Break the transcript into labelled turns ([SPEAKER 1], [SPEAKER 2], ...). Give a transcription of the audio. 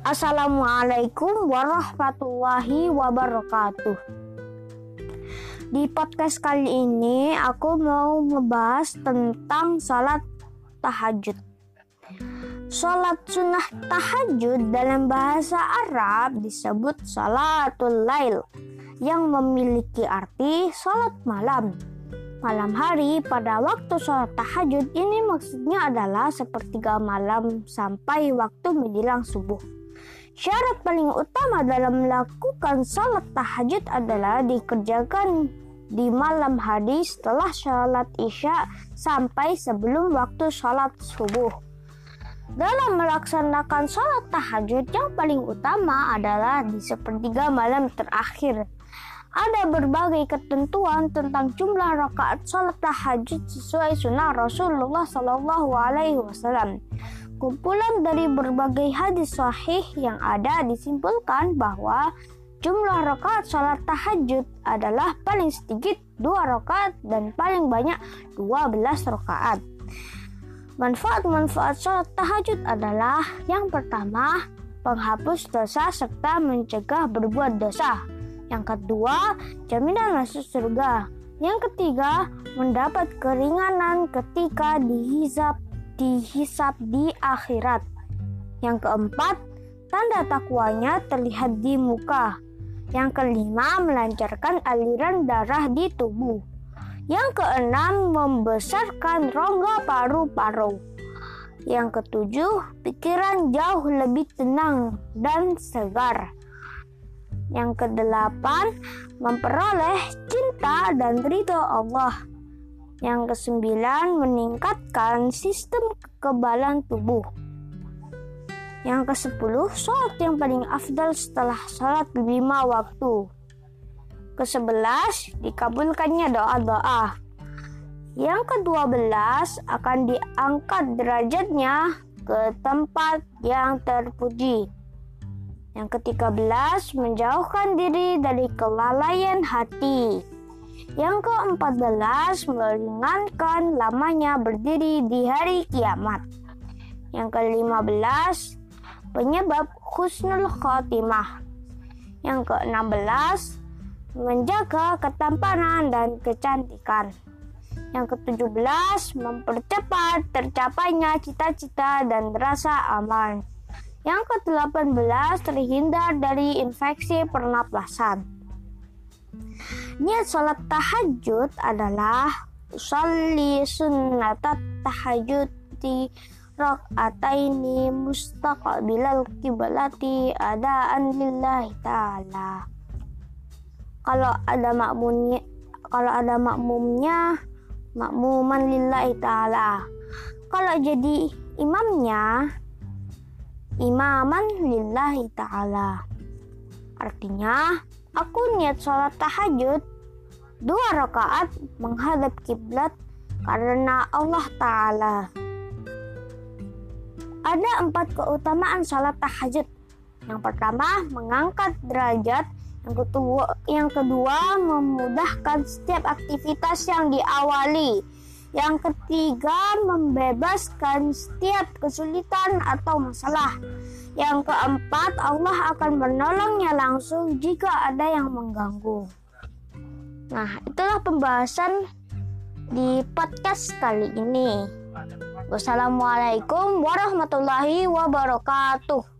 [SPEAKER 1] Assalamualaikum warahmatullahi wabarakatuh. Di podcast kali ini aku mau ngebahas tentang salat tahajud. Salat sunnah tahajud dalam bahasa Arab disebut salatul lail yang memiliki arti salat malam malam hari pada waktu sholat tahajud ini maksudnya adalah sepertiga malam sampai waktu menjelang subuh. Syarat paling utama dalam melakukan sholat tahajud adalah dikerjakan di malam hari setelah sholat isya sampai sebelum waktu sholat subuh. Dalam melaksanakan sholat tahajud yang paling utama adalah di sepertiga malam terakhir ada berbagai ketentuan tentang jumlah rakaat salat tahajud sesuai sunnah Rasulullah Shallallahu Alaihi Wasallam. Kumpulan dari berbagai hadis sahih yang ada disimpulkan bahwa jumlah rakaat salat tahajud adalah paling sedikit dua rakaat dan paling banyak 12 rakaat. Manfaat-manfaat salat tahajud adalah yang pertama, penghapus dosa serta mencegah berbuat dosa. Yang kedua, jaminan masuk surga. Yang ketiga, mendapat keringanan ketika dihisap dihisap di akhirat. Yang keempat, tanda takwanya terlihat di muka. Yang kelima, melancarkan aliran darah di tubuh. Yang keenam, membesarkan rongga paru-paru. Yang ketujuh, pikiran jauh lebih tenang dan segar. Yang kedelapan, memperoleh cinta dan ridho Allah. Yang kesembilan, meningkatkan sistem kekebalan tubuh. Yang kesepuluh, sholat yang paling afdal setelah sholat lima waktu. Kesebelas, dikabulkannya doa-doa. Yang kedua belas, akan diangkat derajatnya ke tempat yang terpuji. Yang ketiga belas, menjauhkan diri dari kelalaian hati. Yang keempat belas, meringankan lamanya berdiri di hari kiamat. Yang kelima belas, penyebab husnul khotimah. Yang keenam belas, menjaga ketampanan dan kecantikan. Yang ketujuh belas, mempercepat tercapainya cita-cita dan rasa aman. Yang ke-18 terhindar dari infeksi pernapasan. Niat sholat tahajud adalah usalli sunnat tahajud di rakaataini mustaqbilal kiblati adaan lillahi ta'ala. Kalau ada makmumnya kalau ada makmumnya makmuman lillahi ta'ala. Kalau jadi imamnya imaman lillahi ta'ala. Artinya, aku niat sholat tahajud dua rakaat menghadap kiblat karena Allah Ta'ala. Ada empat keutamaan sholat tahajud. Yang pertama, mengangkat derajat. Yang kedua, yang kedua memudahkan setiap aktivitas yang diawali. Yang ketiga, membebaskan setiap kesulitan atau masalah. Yang keempat, Allah akan menolongnya langsung jika ada yang mengganggu. Nah, itulah pembahasan di podcast kali ini. Wassalamualaikum warahmatullahi wabarakatuh.